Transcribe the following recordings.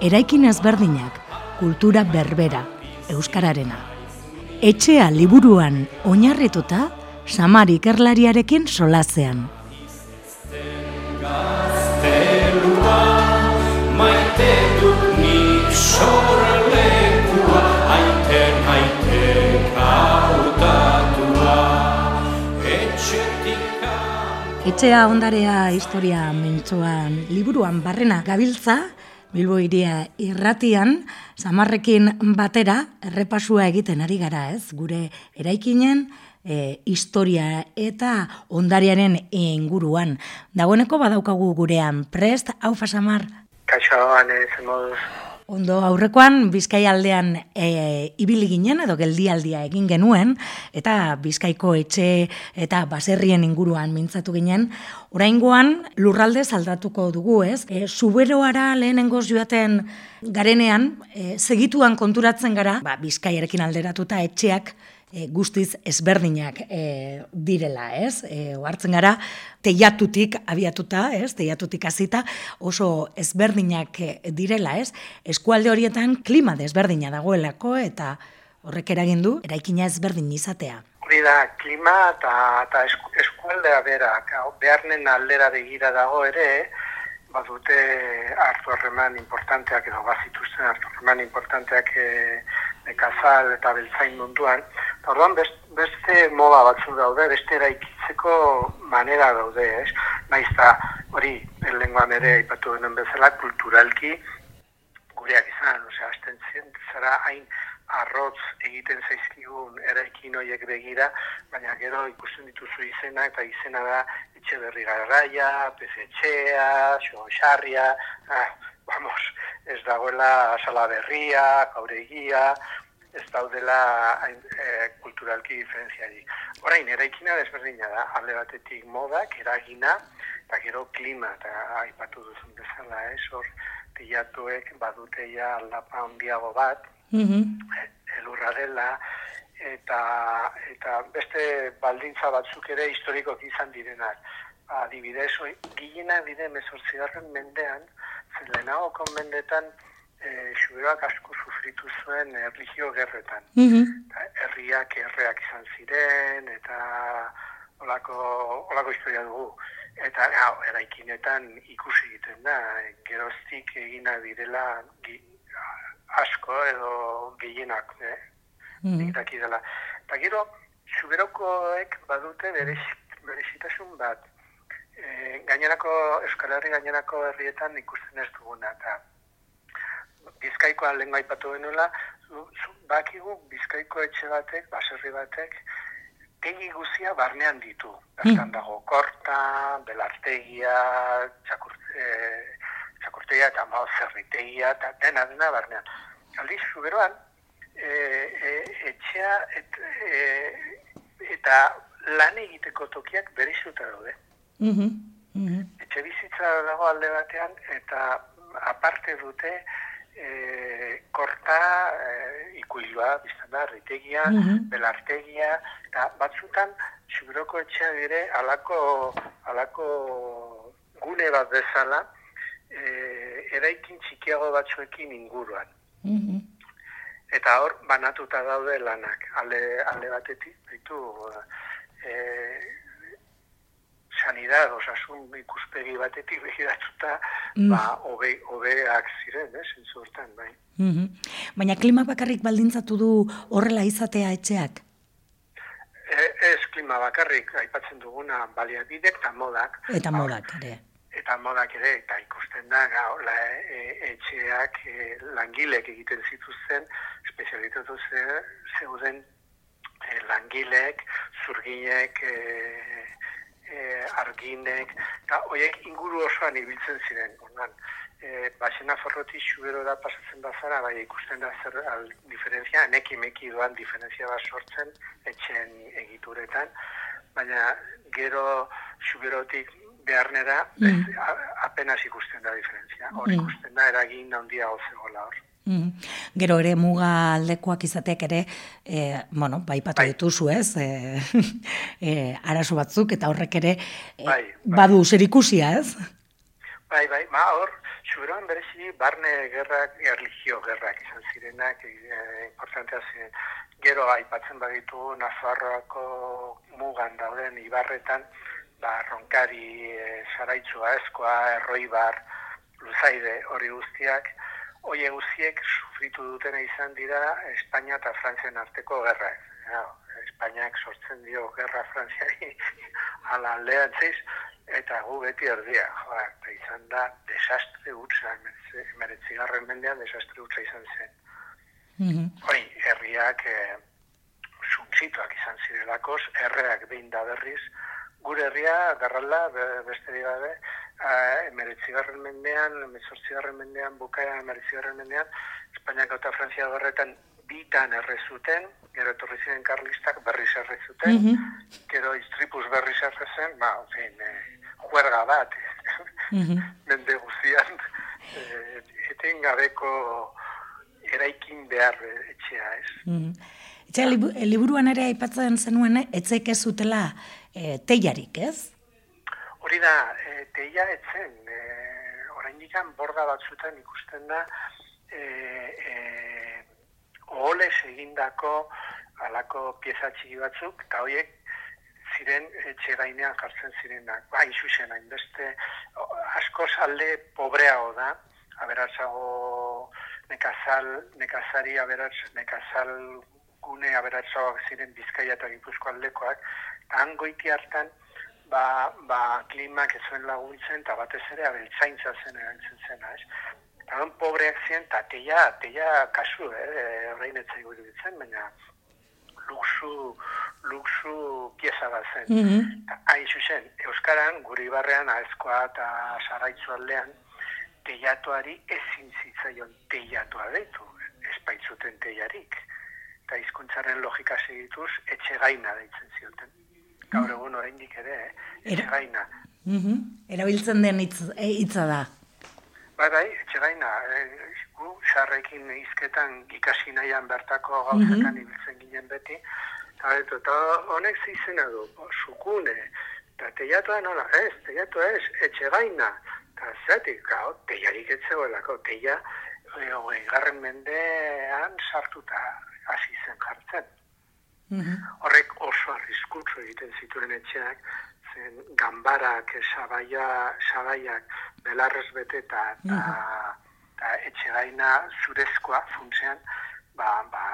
eraikin ezberdinak, kultura berbera, euskararena. Etxea liburuan oinarrituta, samar ikerlariarekin solazean. Etxea ondarea historia mentzoan liburuan barrena gabiltza, Bilbo iria irratian, samarrekin batera, errepasua egiten ari gara ez, gure eraikinen, e, historia eta ondariaren inguruan. Dagoeneko badaukagu gurean, prest, hau fasamar? Kaixo, ane, moduz. Ondo aurrekoan Bizkai aldean e, ibili ginen edo geldialdia egin genuen eta Bizkaiko etxe eta baserrien inguruan mintzatu ginen. Oraingoan lurralde aldatuko dugu, ez? E, Zuberoara lehenengoz joaten garenean, e, segituan konturatzen gara, ba, Bizkaiarekin alderatuta etxeak e, guztiz ezberdinak e, direla, ez? E, oartzen gara, teiatutik abiatuta, ez? Teiatutik hasita oso ezberdinak direla, ez? Eskualde horietan klima desberdina dagoelako eta horrek eragin du eraikina ezberdin izatea. Hori da, klima eta, eta eskualdea bera, beharnen aldera begira dago ere, badute hartu harreman importanteak edo bazituzten hartu harreman importanteak e, nekazal eta beltzain munduan, Orduan beste moda batzu daude, beste eraikitzeko manera daude, ez? Naiz da hori lenguan ere aipatu denen bezala kulturalki gureak izan, osea, hasten zara hain arrotz egiten zaizkigun eraikin horiek begira, baina gero ikusten dituzu izena eta izena da etxe berri garraia, pezetxea, xo-xarria, ah, vamos, ez dagoela sala berria, kauregia, ez daudela e, kulturalki diferentziari. Orain, eraikina desberdina da, alde batetik modak, eragina, eta gero klima, eta aipatu duzun bezala, ez, hor, tilatuek baduteia aldapa handiago bat, mm -hmm. elurra dela, eta, eta beste baldintza batzuk ere historikoak izan direnak. Adibidez, gilena bide mesortzigarren mendean, lehenago konmendetan, e, xuberoak asko sufritu zuen erligio gerretan. Mm Herriak erreak izan ziren, eta olako, olako historia dugu. Eta ja, eraikinetan ikusi egiten da, geroztik egina direla asko edo gehienak, eh? Mm dela. Eta gero, xuberokoek badute berezitasun bat. E, gainerako, Euskal Herri gainerako herrietan ikusten ez duguna, eta bizkaikoa lehen gaipatu genuela, bakigu bizkaiko etxe batek, baserri batek, tegi guzia barnean ditu. Bertan hmm. dago korta, belartegia, txakurte, txakurtegia eta mao zerritegia, eta dena dena barnean. Aldiz, zuberoan, e, e, etxea et, e, eta lan egiteko tokiak berizuta daude. Mm -hmm. Etxe bizitza dago alde batean, eta aparte dute, e, korta e, ikuilua, biztan da, ritegia, mm belartegia, eta batzutan, subiroko etxea dire, alako, alako gune bat bezala, e, eraikin txikiago batzuekin inguruan. Mm Eta hor, banatuta daude lanak, alde, alde batetik, ditu, e, sanidad, osasun ikuspegi batetik begiratuta, mm. ba, obe, obeak ziren, eh, zentzu bai. Mm -hmm. Baina klimak bakarrik baldintzatu du horrela izatea etxeak? E, ez klima bakarrik, aipatzen duguna baliabidek eta modak. Eta modak, ere. Eta modak ere, eta ikusten da, gaula, e, etxeak e, langilek egiten zituzten, espezialitatu zeuden e, langilek, zurginek, e, arginek, eta horiek inguru osoan ibiltzen ziren, ordan, e, basena forroti xubero da pasatzen bazara, bai ikusten da zer al, diferentzia, neki meki doan diferentzia bat sortzen etxen egituretan, baina gero xuberotik beharnera mm. apenas ikusten da diferentzia. Hor mm. ikusten da eragin handia gozegola hor. Mm. Gero ere muga aldekoak izateak ere, e, bueno, bai patu bai. dituzu ez, e, e, arazo batzuk, eta horrek ere e, bai, bai. badu zer ikusia ez? Bai, bai, ma hor, xuberoan berezi barne gerrak, erligio gerrak izan zirenak, e, importantea ziren. Gero aipatzen baditu Nafarroako mugan dauden ibarretan, ba, ronkari, e, saraitzua, eskoa, erroibar, luzaide hori guztiak, hoi guztiek sufritu dutena izan dira Espainia eta Frantzian arteko gerra. Ja, Espainiak sortzen dio gerra Frantziari ala aldean eta gu beti erdia. Eta izan da desastre utza, emeretzigarren mendean desastre utza izan zen. Mm -hmm. Hoi, herriak e, suntzituak izan zirelakoz, herreak behin da berriz, gure herria, garrala, beste dira be, emeretzigarren mendean, emezortzigarren mendean, bukaia emeretzigarren mendean, Espainiako eta Frantzia horretan bitan errezuten, gero etorri ziren karlistak berriz errezuten, mm -hmm. gero istripuz berriz errezen, ba, fin, e, juerga bat, mm -hmm. mende guztian, e, eten gabeko eraikin behar etxea, ez? Mm -hmm. Etxea, liburuan ere aipatzen zenuen, etzeik ez zutela e, teiarik, ez? Hori da, e, teia etzen, e, orain dikan borda batzutan ikusten da, e, e, oholez egindako alako pieza txiki batzuk, eta horiek ziren etxe gainean jartzen zirenak. Ba, isu zen, hainbeste, asko alde pobreago da, aberatzago nekazal, nekazari aberatz, nekazal gune aberatzagoak ziren bizkaia eta gipuzko aldekoak, han goiti hartan, ba, ba klimak ez zuen laguntzen, eta batez ere abeltzaintza zen erantzen zena, ez? Eta pobreak ziren, eta teia, teia kasu, eh, horrein etzai gure ditzen, baina luxu, luxu pieza bat zen. Mm -hmm. zen, Euskaran, guri barrean, aezkoa eta saraitzu aldean, teiatuari ezin zitzaion teiatua deitu, espaitzuten teiarik. Eta hizkuntzaren logika segituz, etxe gaina deitzen zioten gaur egun oraindik ere, etxegaina. Mm Erabiltzen den eh, hitza da. Bai, bai, etxegaina. E, gu, xarrekin izketan ikasi nahian bertako gauzetan mm ibiltzen ginen beti. Eta honek zizena du, sukune, eta teiatua nola, ez, teiatua ez, etxegaina. Eta zetik, gau, teiarik etzegoelako, teia, e, garren mendean sartuta hasi zen jartzen. Mhm. Horrek oso arriskutsu egiten zituen etxeak, zen gambarak, sabaia, sabaiak, belarrez bete eta mhm. etxe gaina zurezkoa funtzean, ba, ba,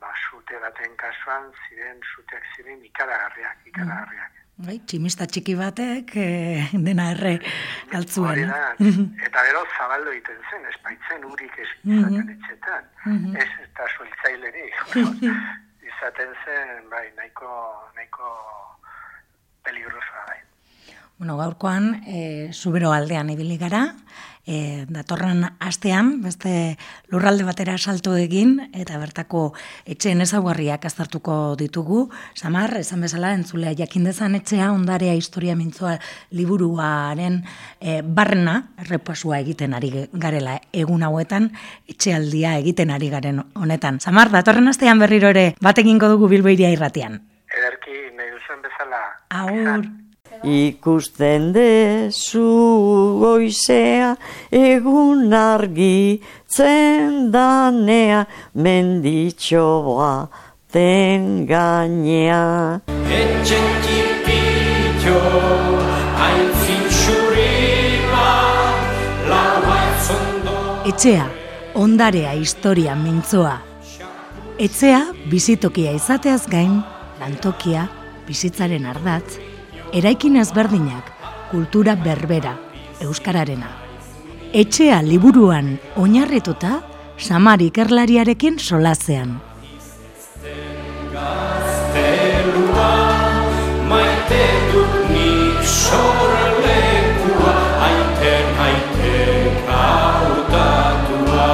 ba, zute baten kasuan, ziren, zuteak ziren ikaragarriak, mhm. ikaragarriak. Bai, tximista txiki batek e, dena erre galtzuen. eta gero zabaldo egiten zen, espaitzen urik ez izaten etxetan. Ez eta sueltzailerik. izaten zen, bai, nahiko, nahiko peligrosa, bai. Bueno, gaurkoan, e, zubero aldean ibili gara, e, datorren astean, beste lurralde batera salto egin, eta bertako etxeen ezaguarriak azartuko ditugu. Samar, esan bezala, entzulea jakindezan etxea, ondarea historia mintzoa liburuaren e, barrena, errepasua egiten ari garela egun hauetan, etxealdia egiten ari garen honetan. Samar, datorren astean berriro ere, batekin dugu bilboiria irratian. Ederki, nahi duzen bezala. Aur ikusten dezu goizea egun argi zendanea menditxo ba ten gainea Etxetipitxo hain Etxea, ondarea historia mintzoa. Etxea, bizitokia izateaz gain, lantokia, bizitzaren ardatz, eraikin ezberdinak, kultura berbera, euskararena. Etxea liburuan oinarrituta, Samar ikerlariarekin solazean. Maite dut nik sorlekua, aiten aiten kautatua,